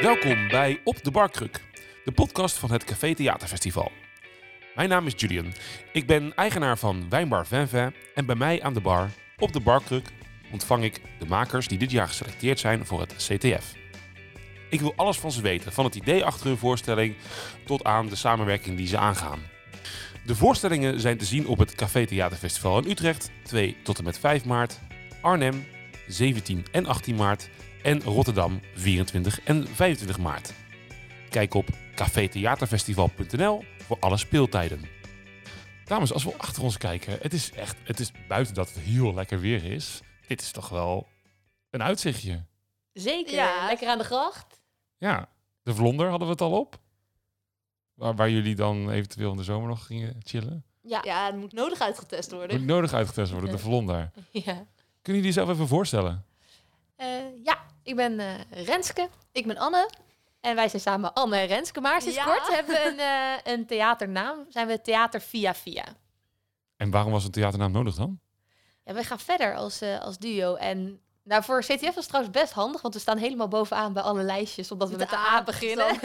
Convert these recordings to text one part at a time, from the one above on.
Welkom bij Op de Barkruk, de podcast van het Café Theaterfestival. Mijn naam is Julian. Ik ben eigenaar van Wijnbar Venve en bij mij aan de bar op de Barkruk ontvang ik de makers die dit jaar geselecteerd zijn voor het CTF. Ik wil alles van ze weten, van het idee achter hun voorstelling tot aan de samenwerking die ze aangaan. De voorstellingen zijn te zien op het Café Theaterfestival in Utrecht, 2 tot en met 5 maart, Arnhem, 17 en 18 maart en Rotterdam, 24 en 25 maart. Kijk op cafetheaterfestival.nl voor alle speeltijden. Dames, als we achter ons kijken, het is echt, het is buiten dat het heel lekker weer is. Dit is toch wel een uitzichtje. Zeker, Ja. lekker aan de gracht. Ja, de Vlonder hadden we het al op. Waar, waar jullie dan eventueel in de zomer nog gingen chillen. Ja. Ja, het moet nodig uitgetest worden. Moet nodig uitgetest worden, de Vlonder. Ja, Kunnen jullie jezelf even voorstellen? Eh, ja ik ben eh, Renske Ik ben Anne. en wij zijn samen Anne en Renske. Maar sinds Ja. kort hebben we een, eh, een theaternaam. Zijn we Theater Via Via. En waarom was een theaternaam nodig dan? En wij gaan verder als, eh, als duo. En nou, voor CTF was het trouwens best handig, want we staan helemaal bovenaan bij alle lijstjes, omdat we met, de A beginnen.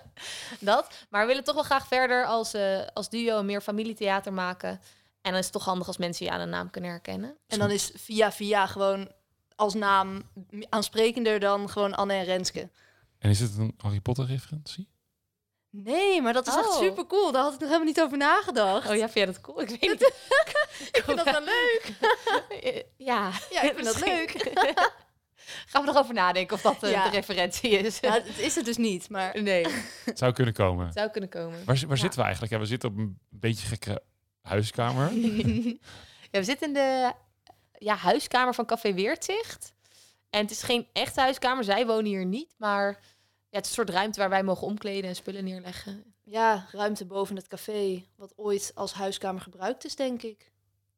dat. Maar we willen toch wel graag verder als, eh, als duo en meer familietheater maken. En dan is het toch handig als mensen je aan een naam kunnen herkennen. En dan is Via Via gewoon als naam aansprekender dan gewoon Anne en Renske. En is het een Harry Potter referentie? Nee, maar dat is echt Oh. super cool. Daar had ik nog helemaal niet over nagedacht. Oh ja, vind jij dat cool? Ik weet niet. ik vind dat wel leuk. ja. Ja, ik vind dat leuk. Gaan we erover nadenken of dat Ja. de referentie is. Ja, het is het dus niet, maar nee, Het zou kunnen komen. zou kunnen komen. Waar, waar Ja. zitten we eigenlijk? Ja, we zitten op een beetje gekke huiskamer. Ja, we zitten in de ja, huiskamer van Café Weertzicht. En het is geen echte huiskamer. Zij wonen hier niet. Maar ja, het is een soort ruimte waar wij mogen omkleden en spullen neerleggen. ja, ruimte boven het café, wat ooit als huiskamer gebruikt is, denk ik.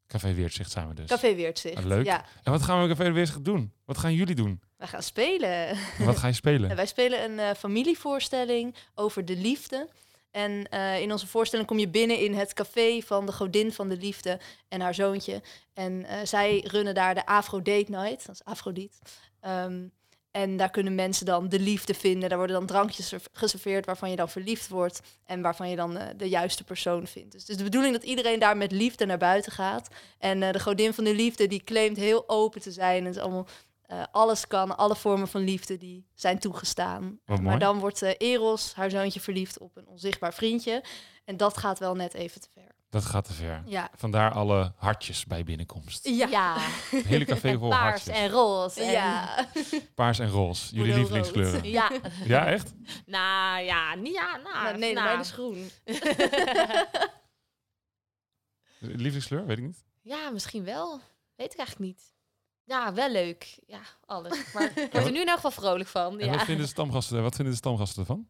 Café Weertzicht zijn we dus. Café Weertzicht. Ah, leuk. Ja, En wat gaan we Café Weertzicht doen? Wat gaan jullie doen? wij gaan spelen. En wat ga je En spelen? wij spelen een eh, familievoorstelling over de liefde. En eh, in onze voorstelling kom je binnen in het café van de godin van de liefde en haar zoontje. En eh, zij runnen daar de Afro Date Night, dat is Afrodite. Ehm, en daar kunnen mensen dan de liefde vinden. Daar worden dan drankjes serv- geserveerd waarvan je dan verliefd wordt. En waarvan je dan eh, de juiste persoon vindt. Dus het is de bedoeling dat iedereen daar met liefde naar buiten gaat. En de godin van de liefde die claimt heel open te zijn. En het is allemaal, eh, alles kan, alle vormen van liefde die zijn toegestaan. Maar dan wordt eh, Eros, haar zoontje, verliefd op een onzichtbaar vriendje. En dat gaat wel net even te ver. Dat gaat te ver. Ja. Vandaar alle hartjes bij binnenkomst. Ja. Het hele café vol paars hartjes. en roze. En, Ja. Paars en roze. Jullie lievelingskleuren. Ja, Ja, echt? nou ja, niet ja, nou, Nou, nee, nou. mijne is groen. Lievelingskleur? Weet ik niet. Ja, misschien wel. Weet ik eigenlijk niet. Ja, wel leuk. Ja, alles. Maar ik word er nu in elk geval vrolijk van. En Ja. wat, vinden de stamgasten, wat vinden de stamgasten ervan?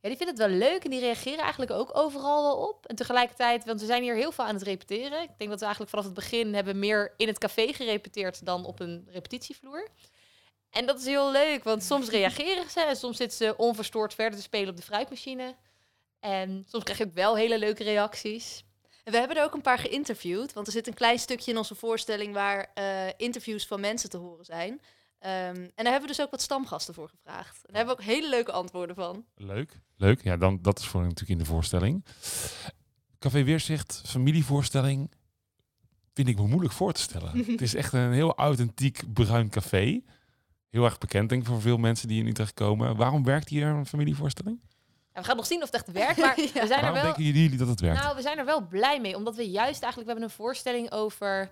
ja, die vinden het wel leuk en die reageren eigenlijk ook overal wel op. En tegelijkertijd, want we zijn hier heel veel aan het repeteren. Ik denk dat we eigenlijk vanaf het begin hebben meer in het café gerepeteerd dan op een repetitievloer. En dat is heel leuk, want soms reageren ze en soms zitten ze onverstoord verder te spelen op de fruitmachine. En soms krijg je ook wel hele leuke reacties. En we hebben er ook een paar geïnterviewd. Want er zit een klein stukje in onze voorstelling waar eh, interviews van mensen te horen zijn. Ehm, en daar hebben we dus ook wat stamgasten voor gevraagd. En daar hebben we ook hele leuke antwoorden van. Leuk. Leuk. Ja, dan, dat is voor natuurlijk in de voorstelling. Café Weerzicht, familievoorstelling. Vind ik me moeilijk voor te stellen. het is echt een heel authentiek bruin café. Heel erg bekend denk ik voor veel mensen die in Utrecht komen. Waarom werkt hier een familievoorstelling? En we gaan nog zien of het echt werkt, maar Ja. we zijn er wel... denken jullie dat het werkt? Nou, we zijn er wel blij mee, omdat we juist eigenlijk we hebben een voorstelling over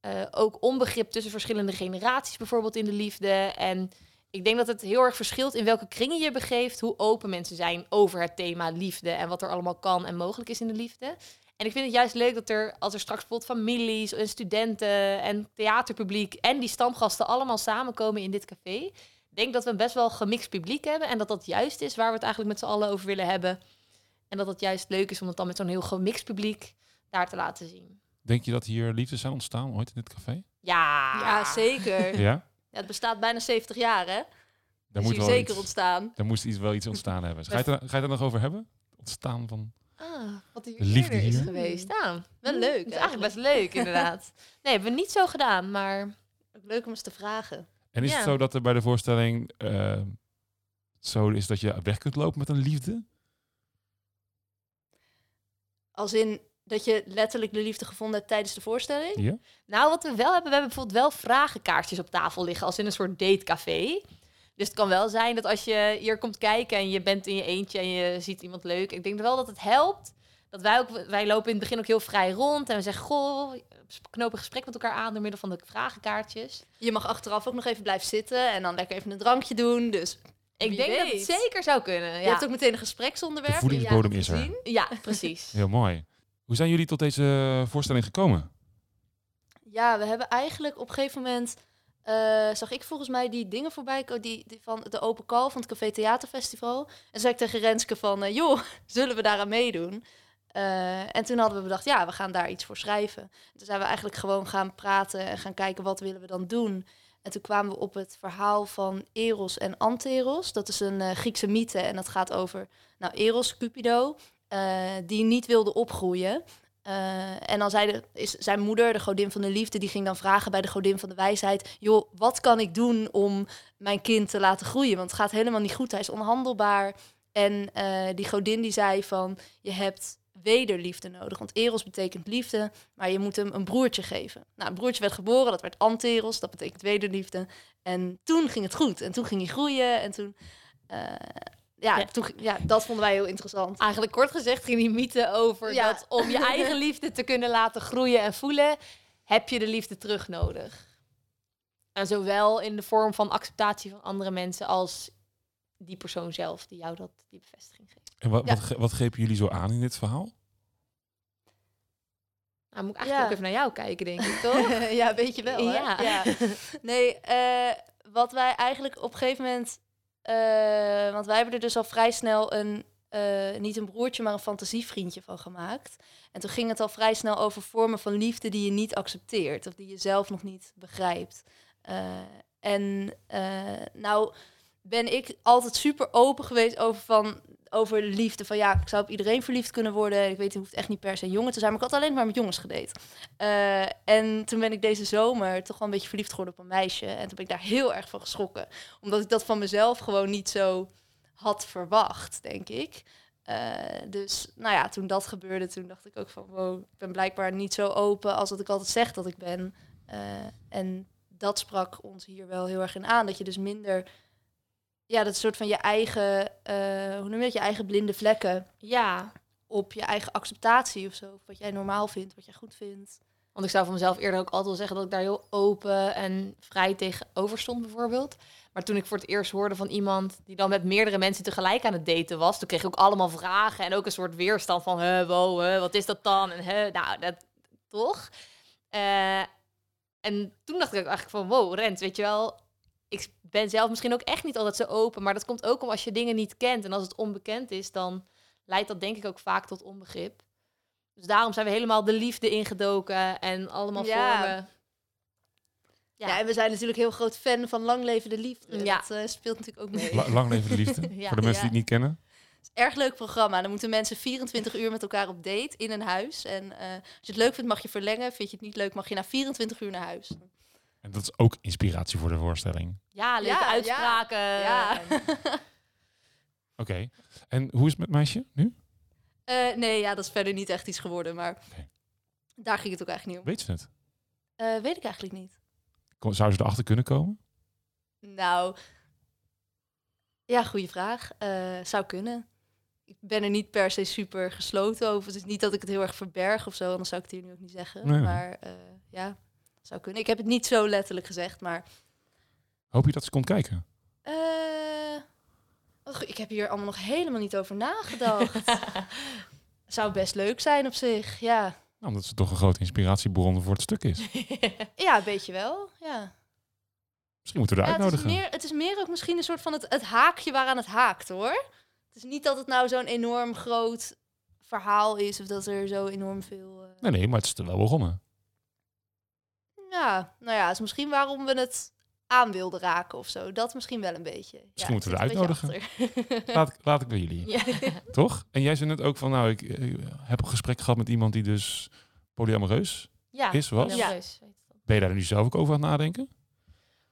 eh, ook onbegrip tussen verschillende generaties, bijvoorbeeld in de liefde. En ik denk dat het heel erg verschilt in welke kringen je begeeft, hoe open mensen zijn over het thema liefde en wat er allemaal kan en mogelijk is in de liefde. En ik vind het juist leuk dat er, als er straks bijvoorbeeld families en studenten en theaterpubliek en die stamgasten allemaal samenkomen in dit café, denk dat we een best wel gemixt publiek hebben en dat dat juist is waar we het eigenlijk met z'n allen over willen hebben. En dat het juist leuk is om het dan met zo'n heel gemixt publiek daar te laten zien. Denk je dat hier liefdes zijn ontstaan ooit in dit café? Ja, Ja, zeker. Ja? Ja, het bestaat bijna 70 jaar, hè? Daar Daar moet is hier wel zeker iets, ontstaan. daar moest iets, wel iets ontstaan hebben. Ga je, het er, ga je het er nog over hebben? Ontstaan van... Ah, wat hier De liefde eerder is hier? geweest. Ja, Wel leuk, Het is eigenlijk best leuk, inderdaad. Nee, hebben we niet zo gedaan, maar Leuk om eens te vragen. En is Ja. het zo dat er bij de voorstelling... eh, zo is dat je weg kunt lopen met een liefde? Als in dat je letterlijk de liefde gevonden hebt tijdens de voorstelling. Ja? Nou, wat we wel hebben, we hebben bijvoorbeeld wel vragenkaartjes op tafel liggen, als in een soort datecafé. Dus het kan wel zijn dat als je hier komt kijken en je bent in je eentje en je ziet iemand leuk. Ik denk wel dat het helpt. Dat wij ook, wij lopen in het begin ook heel vrij rond en we zeggen, goh, knopen een gesprek met elkaar aan door middel van de vragenkaartjes. Je mag achteraf ook nog even blijven zitten en dan lekker even een drankje doen. Dus Ik Wie denk dat het zeker zou kunnen. je hebt ook meteen een gespreksonderwerp. De voedingsbodem Ja, is er. gezien. ja precies. Heel mooi. Hoe zijn jullie tot deze voorstelling gekomen? Ja, we hebben eigenlijk op een gegeven moment... eh, zag ik volgens mij die dingen voorbij komen, die, die van de open call van het Café Theaterfestival. En zei ik tegen Renske van, eh, joh, zullen we daaraan meedoen? Eh, en toen hadden we bedacht, ja, we gaan daar iets voor schrijven. Toen zijn we eigenlijk gewoon gaan praten en gaan kijken wat willen we dan doen. En toen kwamen we op het verhaal van Eros en Anteros. Dat is een eh, Griekse mythe en dat gaat over nou, Eros, Cupido, eh, die niet wilde opgroeien. En dan zei de, is zijn moeder, de godin van de liefde, die ging dan vragen bij de godin van de wijsheid: joh, wat kan ik doen om mijn kind te laten groeien? Want het gaat helemaal niet goed. Hij is onhandelbaar. En die godin die zei van: je hebt wederliefde nodig. Want eros betekent liefde, maar je moet hem een broertje geven. Nou, een broertje werd geboren, dat werd anteros, dat betekent wederliefde. En toen ging het goed. En toen ging hij groeien. En toen, eh, ja, Ja. Toen, ja, dat vonden wij heel interessant. Eigenlijk kort gezegd ging die mythe over Ja. dat om je eigen liefde te kunnen laten groeien en voelen, heb je de liefde terug nodig. En zowel in de vorm van acceptatie van andere mensen als die persoon zelf die jou dat, die bevestiging geeft. En wat, Ja. wat, wat grepen jullie zo aan in dit verhaal? Nou, moet ik eigenlijk Ja. ook even naar jou kijken, denk ik, toch? ja, weet je wel. Hè? Ja. Nee, eh, wat wij eigenlijk op een gegeven moment. eh, want wij hebben er dus al vrij snel een. eh, niet een broertje, maar een fantasievriendje van gemaakt. En toen ging het al vrij snel over vormen van liefde die je niet accepteert. Of die je zelf nog niet begrijpt. Eh, en eh, nou ben ik altijd super open geweest over van over liefde. Van ja, ik zou op iedereen verliefd kunnen worden. Ik weet, het hoeft echt niet per se jongen te zijn. Maar ik had alleen maar met jongens gedate. Eh, en toen ben ik deze zomer toch wel een beetje verliefd geworden op een meisje. En toen ben ik daar heel erg van geschrokken. Omdat ik dat van mezelf gewoon niet zo had verwacht, denk ik. Eh, dus nou ja, toen dat gebeurde, toen dacht ik ook van... wow, ik ben blijkbaar niet zo open als dat ik altijd zeg dat ik ben. Eh, en dat sprak ons hier wel heel erg in aan. Dat je dus minder... Ja, dat soort van je eigen... eh, hoe noem je dat? Je eigen blinde vlekken Ja, op je eigen acceptatie of zo. Wat jij normaal vindt, wat jij goed vindt. want ik zou van mezelf eerder ook altijd wel zeggen dat ik daar heel open en vrij tegenover stond, bijvoorbeeld. Maar toen ik voor het eerst hoorde van iemand die dan met meerdere mensen tegelijk aan het daten was, toen kreeg ik ook allemaal vragen en ook een soort weerstand van, hè, wow, hè, wat is dat dan? En hè, nou, dat toch? Eh, en toen dacht ik eigenlijk van, wow, Rent, weet je wel, ik ben zelf misschien ook echt niet altijd zo open, maar dat komt ook om als je dingen niet kent en als het onbekend is, dan leidt dat denk ik ook vaak tot onbegrip. Dus daarom zijn we helemaal de liefde ingedoken en allemaal Ja. vormen. Ja. Ja. en we zijn natuurlijk heel groot fan van Lang Leven de Liefde. Ja. Dat eh, speelt natuurlijk ook mee. La- lang leven de liefde. Ja. Voor de mensen die het niet kennen. Erg leuk programma. Dan moeten mensen 24 uur met elkaar op date in een huis. En eh, als je het leuk vindt, mag je verlengen. Vind je het niet leuk, mag je na 24 uur naar huis. En dat is ook inspiratie voor de voorstelling. Ja, leuke Ja, ja. uitspraken. Ja. Oké. En hoe is het met meisje nu? Eh, nee, ja, dat is verder niet echt iets geworden. Maar daar ging het ook eigenlijk niet om. Weet ze het? Eh, weet ik eigenlijk niet. Kom- Zou ze erachter kunnen komen? Nou, ja, goede vraag. Eh, zou kunnen. Ik ben er niet per se super gesloten over. Het is niet dat ik het heel erg verberg of zo, anders zou ik het hier nu ook niet zeggen. Nee, nee. Maar eh, ja, zou kunnen. Ik heb het niet zo letterlijk gezegd, maar Hoop je dat ze komt kijken? eh, och, ik heb hier allemaal nog helemaal niet over nagedacht. zou best leuk zijn op zich, ja. Nou, omdat ze toch een grote inspiratiebron voor het stuk is. Ja, een beetje wel, ja. Misschien moeten we haar ja het, is uitnodigen. meer, het is meer ook misschien een soort van het, het haakje waaraan het haakt, hoor. Het is niet dat het nou zo'n enorm groot verhaal is... of dat er zo enorm veel... eh, Nee, nee, maar het is er wel begonnen. Ja, nou ja, is misschien waarom we het aan wilden raken of zo. Dat misschien wel een beetje. Ja, moeten we er achter. Laat, ik- laat ik bij jullie. Ja. Toch? En jij zei net ook van, nou, ik eh, heb een gesprek gehad met iemand die dus polyamoreus. ja, Is wat? Ja. Ben je daar nu zelf ook over aan het nadenken?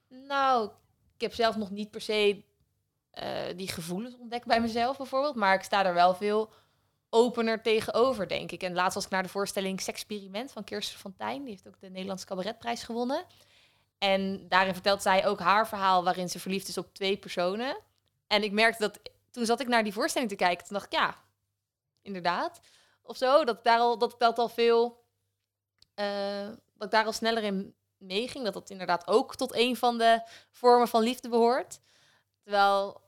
Nou, ik heb zelf nog niet per se eh, die gevoelens ontdek bij mezelf bijvoorbeeld. Maar ik sta er wel veel opener tegenover, denk ik. En laatst was ik naar de voorstelling Sexperiment van Kirsten Fontijn. Die heeft ook de Nederlandse Cabaretprijs gewonnen. En daarin vertelt zij ook haar verhaal waarin ze verliefd is op twee personen. En ik merkte dat toen zat ik naar die voorstelling te kijken. Toen dacht ik, ja, inderdaad. Of zo, dat, daar al, dat telt al veel. eh, dat ik daar al sneller in meeging. Dat dat inderdaad ook tot een van de vormen van liefde behoort. Terwijl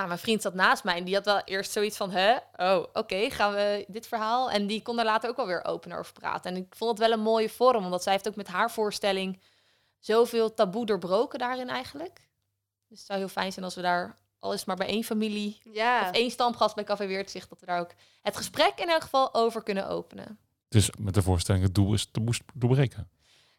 ah, mijn vriend zat naast mij en die had wel eerst zoiets van, hè, oh, oké, gaan we dit verhaal? En die kon daar later ook wel weer open over praten. En ik vond het wel een mooie vorm, omdat zij heeft ook met haar voorstelling zoveel taboe doorbroken daarin eigenlijk. Dus het zou heel fijn zijn als we daar, al is maar bij één familie Ja. of één stamgast bij Café Weertzicht, dat we daar ook het gesprek in elk geval over kunnen openen. Dus met de voorstelling, het doel is te moest doorbreken.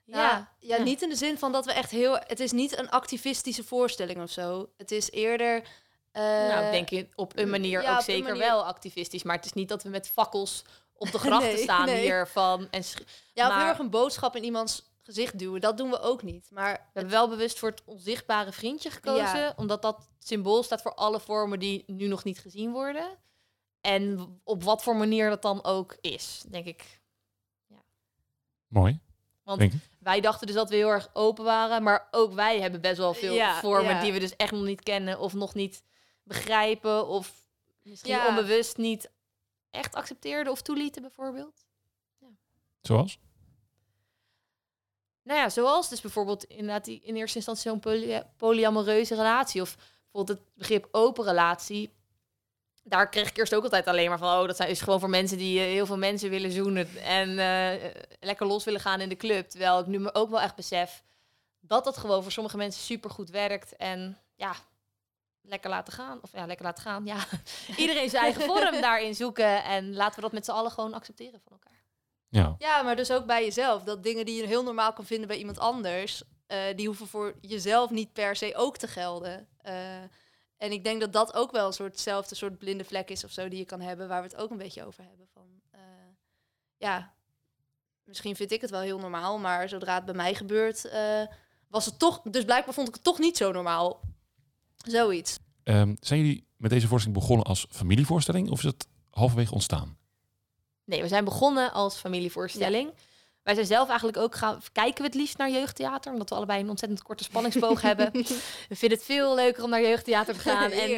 Ja, ja, ja. niet in de zin van dat we echt heel... Het is niet een activistische voorstelling of zo. Het is eerder... eh, nou, ik denk in- op een manier ja, ook zeker manier. wel activistisch. Maar het is niet dat we met fakkels op de grachten Nee, staan nee. hier van... En Ja, of maar- heel erg een boodschap in iemands gezicht duwen. Dat doen we ook niet. Maar We hebben wel bewust voor het onzichtbare vriendje gekozen. Ja. Omdat dat symbool staat voor alle vormen die nu nog niet gezien worden. En op wat voor manier dat dan ook is, denk ik. Mooi, Want denk ik. wij dachten dus dat we heel erg open waren. Maar ook wij hebben best wel veel Ja, vormen ja. die we dus echt nog niet kennen. Of nog niet begrijpen. Of misschien Ja. onbewust niet echt accepteerden of toelieten bijvoorbeeld. Zoals? Nou ja, zoals dus bijvoorbeeld inderdaad die in eerste instantie zo'n poly polyamoreuze relatie. Of bijvoorbeeld het begrip open relatie. Daar kreeg ik eerst ook altijd alleen maar van... oh, dat zijn is gewoon voor mensen die eh, heel veel mensen willen zoenen... en eh, lekker los willen gaan in de club. Terwijl ik nu me ook wel echt besef... dat dat gewoon voor sommige mensen super goed werkt. En ja, lekker laten gaan. Of ja, lekker laten gaan, ja. Iedereen zijn eigen vorm daarin zoeken. En laten we dat met z'n allen gewoon accepteren van elkaar. Ja. Ja, maar dus ook bij jezelf. Dat dingen die je heel normaal kan vinden bij iemand anders, eh, die hoeven voor jezelf niet per se ook te gelden. Eh, en ik denk dat dat ook wel een soortzelfde soort blinde vlek is of zo die je kan hebben, waar we het ook een beetje over hebben. Van, eh, ja, misschien vind ik het wel heel normaal, maar zodra het bij mij gebeurt, eh, was het toch. Dus blijkbaar vond ik het toch niet zo normaal. Zoiets. Ehm, zijn jullie met deze voorstelling begonnen als familievoorstelling of is het halverwege ontstaan? Nee, we zijn begonnen als familievoorstelling. Wij zijn zelf eigenlijk ook gaan kijken we het liefst naar jeugdtheater, omdat we allebei een ontzettend korte spanningsboog hebben. We vinden het veel leuker om naar jeugdtheater te gaan. en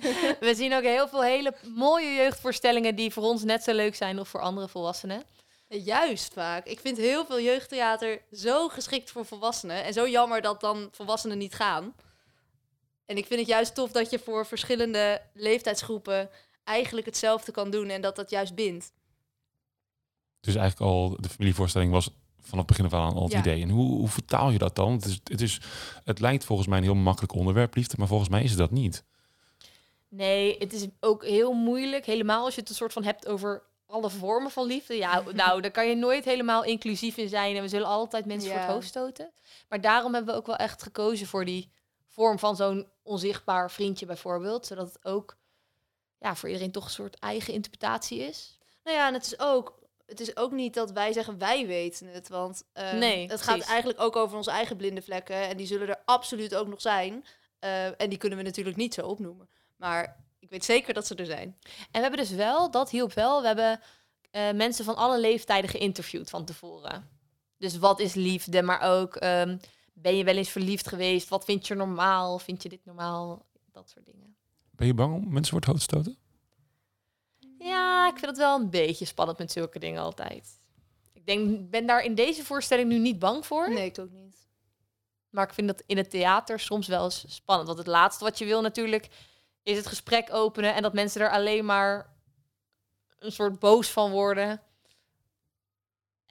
we zien ook heel veel hele mooie jeugdvoorstellingen die voor ons net zo leuk zijn of voor andere volwassenen. Juist vaak. Ik vind heel veel jeugdtheater zo geschikt voor volwassenen. En zo jammer dat dan volwassenen niet gaan. En ik vind het juist tof dat je voor verschillende leeftijdsgroepen eigenlijk hetzelfde kan doen en dat dat juist bindt. Dus eigenlijk al, de familievoorstelling was vanaf het begin af aan al het Ja. idee. En hoe, hoe vertaal je dat dan? Het, is, het, is, het lijkt volgens mij een heel makkelijk onderwerp, liefde, maar volgens mij is het dat niet. Nee, het is ook heel moeilijk, helemaal als je het een soort van hebt over alle vormen van liefde. Ja, nou, daar kan je nooit helemaal inclusief in zijn en we zullen altijd mensen voor het hoofd stoten. Maar daarom hebben we ook wel echt gekozen voor die vorm van zo'n onzichtbaar vriendje bijvoorbeeld, zodat het ook ja, voor iedereen toch een soort eigen interpretatie is. Nou ja, en het is ook, het is ook niet dat wij zeggen wij weten het. Want eh, Nee, het gaat eigenlijk ook over onze eigen blinde vlekken. En die zullen er absoluut ook nog zijn. Eh, en die kunnen we natuurlijk niet zo opnoemen. Maar ik weet zeker dat ze er zijn. En we hebben dus wel, dat hielp wel, we hebben eh, mensen van alle leeftijden geïnterviewd van tevoren. Dus wat is liefde, maar ook ehm, ben je wel eens verliefd geweest? Wat vind je normaal? Vind je dit normaal? Dat soort dingen. Ben je bang om mensen voor het hoofd te stoten? Ja, ik vind het wel een beetje spannend met zulke dingen altijd. Ik denk, ben daar in deze voorstelling nu niet bang voor. Nee, ik ook niet. Maar ik vind dat in het theater soms wel eens spannend. Want het laatste wat je wil natuurlijk is het gesprek openen en dat mensen er alleen maar een soort boos van worden.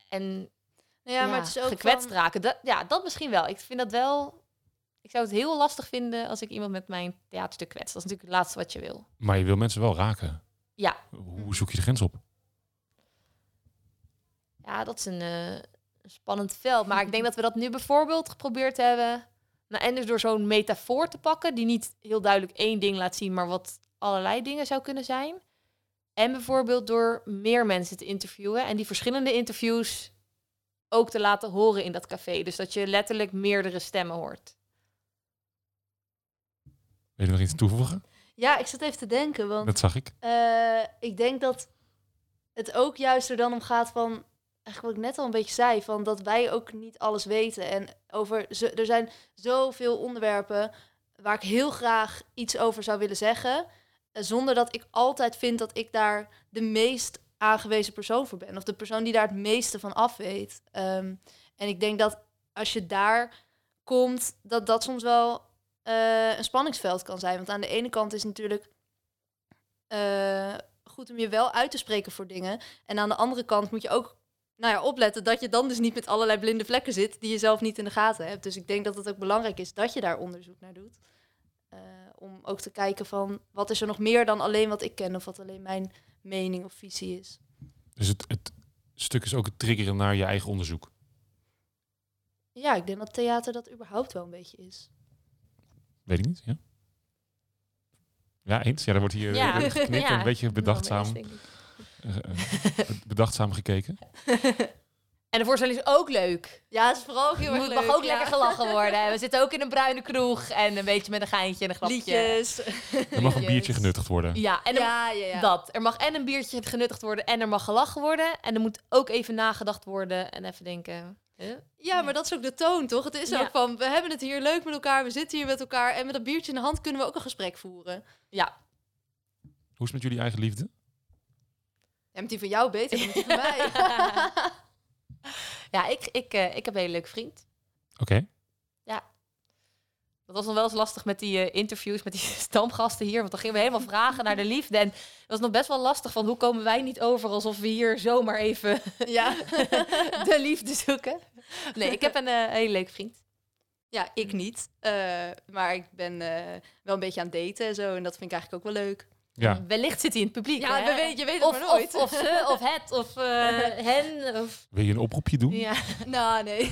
En ja, maar het is ook gekwetst van- raken. Dat, ja, dat misschien wel. Ik vind dat wel. Ik zou het heel lastig vinden als ik iemand met mijn theaterstuk kwets. Dat is natuurlijk het laatste wat je wil. Maar je wil mensen wel raken. Ja. Hoe zoek je de grens op? Ja, dat is een, eh, een spannend veld. Maar ik denk dat we dat nu bijvoorbeeld geprobeerd hebben. Nou, en dus door zo'n metafoor te pakken, die niet heel duidelijk één ding laat zien, maar wat allerlei dingen zou kunnen zijn. En bijvoorbeeld door meer mensen te interviewen en die verschillende interviews ook te laten horen in dat café. Dus dat je letterlijk meerdere stemmen hoort. Wil je nog iets toevoegen? Ja, ik zat even te denken, want Dat zag ik. eh, ik denk dat het ook juist er dan om gaat van, eigenlijk wat ik net al een beetje zei, van dat wij ook niet alles weten. En over, zo- er zijn zoveel onderwerpen waar ik heel graag iets over zou willen zeggen, eh, zonder dat ik altijd vind dat ik daar de meest aangewezen persoon voor ben, of de persoon die daar het meeste van af weet. Ehm, en ik denk dat als je daar komt, dat dat soms wel eh, een spanningsveld kan zijn. Want aan de ene kant is natuurlijk eh, goed om je wel uit te spreken voor dingen. En aan de andere kant moet je ook nou ja, opletten dat je dan dus niet met allerlei blinde vlekken zit die je zelf niet in de gaten hebt. Dus ik denk dat het ook belangrijk is dat je daar onderzoek naar doet. Eh, om ook te kijken van wat is er nog meer dan alleen wat ik ken of wat alleen mijn mening of visie is. Dus het, het stuk is ook het triggeren naar je eigen onderzoek. Ja, ik denk dat theater dat überhaupt wel een beetje is. Weet ik niet, ja? Ja, eens. Ja, er wordt hier Ja. en een beetje bedachtzaam, eh, eh, bedachtzaam gekeken. En de voorstelling is ook leuk. Ja, het is vooral ook heel Er erg mag leuk. ook lekker gelachen worden. We zitten ook in een bruine kroeg en een beetje met een geintje en een grapje. Liedjes. Er mag een biertje genuttigd worden. Ja, en er- Ja, ja, ja. dat. Er mag en een biertje genuttigd worden en er mag gelachen worden. En er moet ook even nagedacht worden en even denken. huh? Ja, maar dat is ook de toon, toch? Het is Ja. ook van, we hebben het hier leuk met elkaar, we zitten hier met elkaar en met dat biertje in de hand kunnen we ook een gesprek voeren. Ja. Hoe is het met jullie eigen liefde? Ja, met die van jou beter dan die van mij. ja, ik, ik, eh, ik heb een hele leuke vriend. Oké. Dat was nog wel eens lastig met die eh, interviews met die stamgasten hier. Want dan gingen we helemaal vragen naar de liefde. En het was nog best wel lastig van hoe komen wij niet over alsof we hier zomaar even ja. de liefde zoeken. Nee, ik heb een eh, hele leuke vriend. ja, ik niet. Eh, maar ik ben eh, wel een beetje aan het daten en zo. En dat vind ik eigenlijk ook wel leuk. Ja. Wellicht zit hij in het publiek. Ja, hè? we weet- je weet het of, maar nooit. Of, of ze, of het, of eh, hen. Of, Wil je een oproepje doen? ja. nou, nee.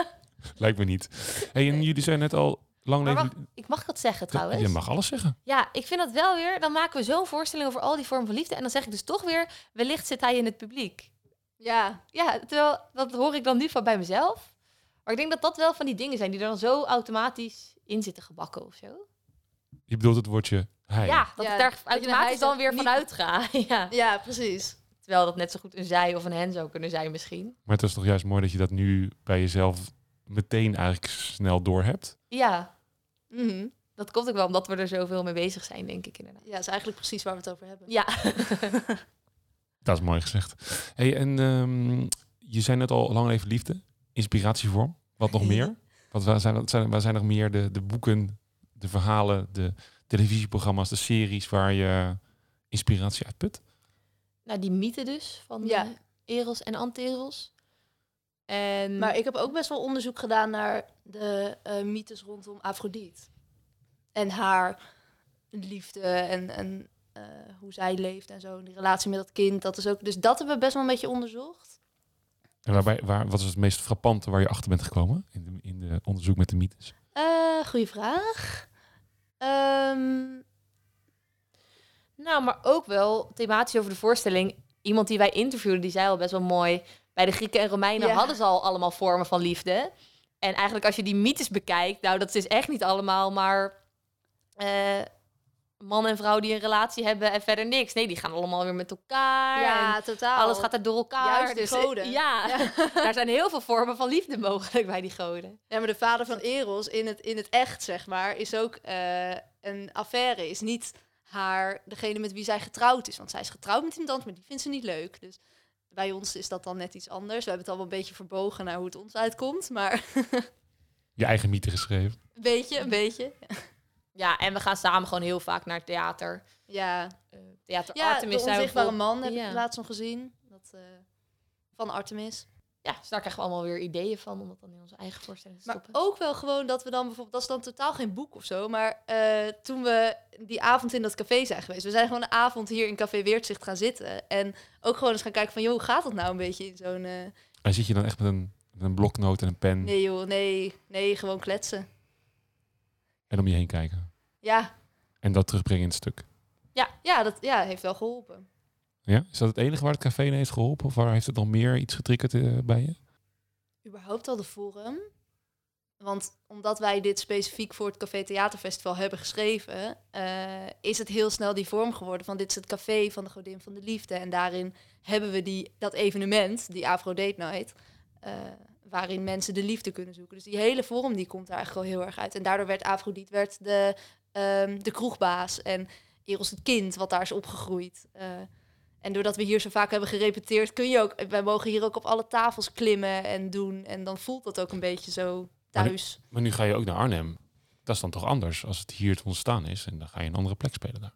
Lijkt me niet. Hey, en jullie zijn net al lang Maar leven... wacht, ik mag dat zeggen trouwens. Je mag alles zeggen. Ja, ik vind dat wel weer. Dan maken we zo'n voorstelling over al die vormen van liefde. En dan zeg ik dus toch weer, wellicht zit hij in het publiek. Ja, Ja, terwijl dat hoor ik dan nu van bij mezelf. Maar ik denk dat dat wel van die dingen zijn die er dan zo automatisch in zitten gebakken of zo. Je bedoelt het woordje hij. Ja, dat Ja, ik daar automatisch dan weer vanuit ga. ja. ja, precies. Terwijl dat net zo goed een zij of een hen zou kunnen zijn misschien. Maar het is toch juist mooi dat je dat nu bij jezelf meteen eigenlijk snel door hebt. Ja, Mhm. dat komt ook wel omdat we er zoveel mee bezig zijn, denk ik inderdaad. Ja, dat is eigenlijk precies waar we het over hebben. Ja, Dat is mooi gezegd. Hey, en ehm, je zei net al lang leven liefde, inspiratievorm. Wat nog meer? Wat waar zijn, waar zijn nog meer de, de boeken, de verhalen, de televisieprogramma's, de series waar je inspiratie uit put? nou die mythe dus van Ja. Eros en Anteros. En Maar ik heb ook best wel onderzoek gedaan naar de eh, mythes rondom Afrodite. En haar liefde en, en eh, hoe zij leeft en zo. Die relatie met dat kind. Dat is ook, dus dat hebben we best wel een beetje onderzocht. En waarbij, waar, wat is het meest frappante waar je achter bent gekomen in de, in de onderzoek met de mythes? Eh goeie vraag. Ehm, Nou, maar ook wel thematisch over de voorstelling. Iemand die wij interviewden, die zei al best wel mooi. Bij de Grieken en Romeinen hadden ze al allemaal vormen van liefde. En eigenlijk als je die mythes bekijkt, nou, dat is echt niet allemaal maar eh, man en vrouw die een relatie hebben en verder niks. Nee, die gaan allemaal weer met elkaar. ja, totaal. alles gaat er door elkaar. Juist, dus, eh, goden. Ja, Ja. daar zijn heel veel vormen van liefde mogelijk bij die goden. Ja, maar de vader van Eros in het, in het echt, zeg maar, is ook eh, een affaire. Is niet haar, degene met wie zij getrouwd is. Want zij is getrouwd met iemand anders, maar die vindt ze niet leuk. Dus bij ons is dat dan net iets anders. We hebben het al wel een beetje verbogen naar hoe het ons uitkomt. Maar Je eigen mythe geschreven. een beetje, een beetje. Ja, en we gaan samen gewoon heel vaak naar het theater. Ja, Eh, theater ja Artemis de zijn we onzichtbare man heb Ja. ik laatst nog gezien. Dat, eh, van Artemis. Ja, dus daar krijgen we allemaal weer ideeën van om dat dan in onze eigen voorstelling te Maar stoppen. ook wel gewoon dat we dan bijvoorbeeld, dat is dan totaal geen boek of zo, maar eh, toen we die avond in dat café zijn geweest, we zijn gewoon een avond hier in Café Weertzicht gaan zitten en ook gewoon eens gaan kijken van, joh, hoe gaat dat nou een beetje in zo'n... eh, En zit je dan echt met een, met een bloknoot en een pen Nee joh, nee, nee, gewoon kletsen. En om je heen kijken? Ja, En dat terugbrengen in het stuk. ja, ja, dat ja, heeft wel geholpen. Ja? Is dat het enige waar het café in heeft geholpen? Of waar heeft het nog meer iets getriggerd eh, bij je? Überhaupt al de forum. Want omdat wij dit specifiek voor het Café Theaterfestival hebben geschreven, eh, is het heel snel die vorm geworden van dit is het café van de godin van de liefde. En daarin hebben we die, dat evenement, die Afro Date Night, eh, waarin mensen de liefde kunnen zoeken. Dus die hele vorm die komt daar eigenlijk wel heel erg uit. En daardoor werd Afrodite werd de, ehm, de kroegbaas en Eros het kind wat daar is opgegroeid. Eh, en doordat we hier zo vaak hebben gerepeteerd, kun je ook, wij mogen hier ook op alle tafels klimmen en doen. En dan voelt dat ook een beetje zo Maar nu- thuis. Maar nu ga je ook naar Arnhem. Dat is dan toch anders als het hier te ontstaan is. En dan ga je een andere plek spelen daar.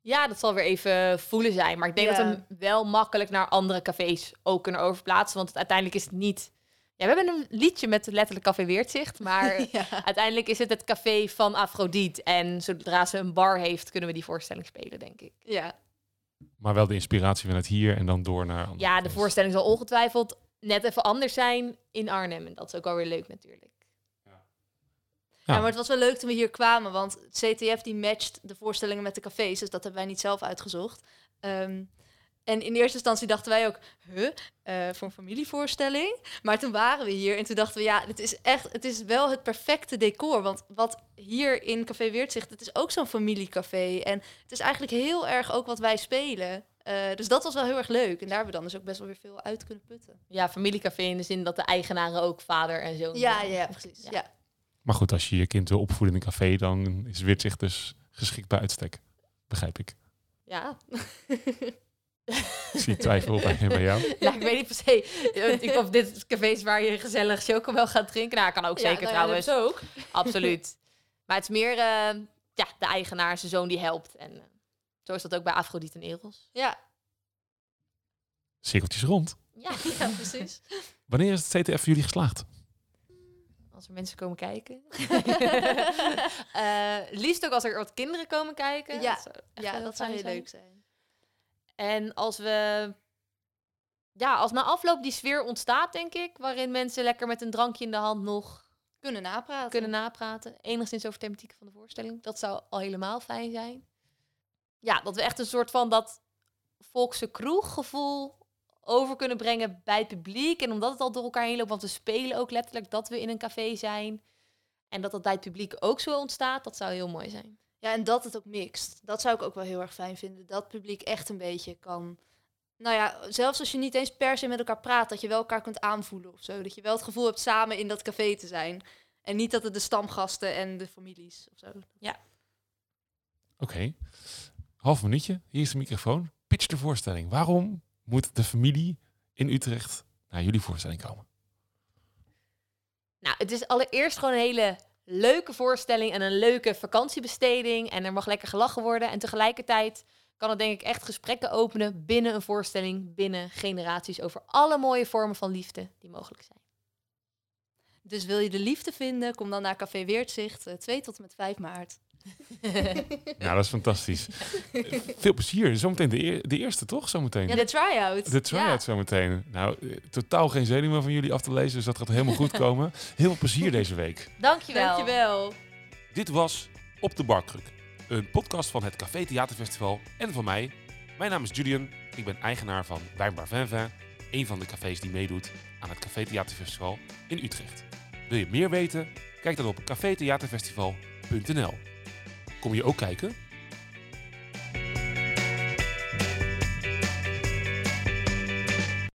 Ja, dat zal weer even voelen zijn. Maar ik denk Ja. dat we hem wel makkelijk naar andere cafés ook kunnen overplaatsen. Want het, uiteindelijk is het niet... Ja, we hebben een liedje met letterlijk Café Weertzicht. Maar ja. uiteindelijk is het het café van Afrodite. En zodra ze een bar heeft, kunnen we die voorstelling spelen, denk ik. ja. Maar wel de inspiratie vanuit hier en dan door naar andere Ja, de voorstelling zal ongetwijfeld net even anders zijn in Arnhem. En dat is ook alweer leuk natuurlijk. Ja. Ja, maar het was wel leuk toen we hier kwamen, want CTF die matcht de voorstellingen met de cafés, dus dat hebben wij niet zelf uitgezocht. Ehm, en in eerste instantie dachten wij ook, huh, eh, voor een familievoorstelling? Maar toen waren we hier en toen dachten we, ja, het is echt, het is wel het perfecte decor. Want wat hier in Café Weertzicht, het is ook zo'n familiecafé. En het is eigenlijk heel erg ook wat wij spelen. Eh, dus dat was wel heel erg leuk. En daar hebben we dan dus ook best wel weer veel uit kunnen putten. Ja, familiecafé in de zin dat de eigenaren ook vader en zoon Ja, zijn. ja, precies. Ja. Ja. Maar goed, als je je kind wil opvoeden in een café, dan is Witzicht dus geschikt bij uitstek. Begrijp ik. Ja. Ik zie twijfel bij, bij jou. Ja, ik weet niet per se ik- of dit café is waar je gezellig chocomel gaat drinken. Nou, kan ook zeker Ja, nou ja, dat trouwens. ook. Absoluut. Maar het is meer eh, ja, de eigenaar, zijn zoon die helpt. En eh, zo is dat ook bij Afrodite en Eros. Ja, Cirkeltjes rond. Ja, ja, precies. Wanneer is het CTF voor jullie geslaagd? als er mensen komen kijken. Eh, liefst ook als er wat kinderen komen kijken. Ja, zou echt Ja, dat zou heel zijn. leuk zijn. En als we... Ja, als na afloop die sfeer ontstaat, denk ik... waarin mensen lekker met een drankje in de hand nog Kunnen napraten. kunnen napraten. Enigszins over thematiek van de voorstelling. Dat zou al helemaal fijn zijn. Ja, dat we echt een soort van dat volkse kroeggevoel over kunnen brengen bij het publiek. En omdat het al door elkaar heen loopt, want we spelen ook letterlijk dat we in een café zijn. En dat dat bij het publiek ook zo ontstaat, dat zou heel mooi zijn. Ja, en dat het ook mixt. Dat zou ik ook wel heel erg fijn vinden. Dat publiek echt een beetje kan... Nou ja, zelfs als je niet eens per se met elkaar praat, dat je wel elkaar kunt aanvoelen of zo. Dat je wel het gevoel hebt samen in dat café te zijn. En niet dat het de stamgasten en de families of zo. Oké. Half minuutje. Hier is de microfoon. Pitch de voorstelling. Waarom moet de familie in Utrecht naar jullie voorstelling komen? Nou, het is allereerst gewoon een hele leuke voorstelling en een leuke vakantiebesteding. En er mag lekker gelachen worden. En tegelijkertijd kan het denk ik echt gesprekken openen binnen een voorstelling, binnen generaties, over alle mooie vormen van liefde die mogelijk zijn. Dus wil je de liefde vinden, kom dan naar Café Weertzicht, eh, 2 tot en met 5 maart. Nou, dat is fantastisch. Veel plezier. Zometeen de, eer- de eerste, toch? Zometeen. Ja, de try-out. De try-out zometeen. Nou, eh, totaal geen zenuwen van jullie af te lezen, dus dat gaat helemaal goed komen. Heel veel plezier deze week. Dankjewel. Dankjewel. Dit was Op de Barkruk. Een podcast van het Café Theaterfestival en van mij. Mijn naam is Julian. Ik ben eigenaar van Wijnbar Vinvin. Een van de cafés die meedoet aan het Café Theaterfestival in Utrecht. Wil je meer weten? Kijk dan op cafetheaterfestival.nl. Kom je ook kijken?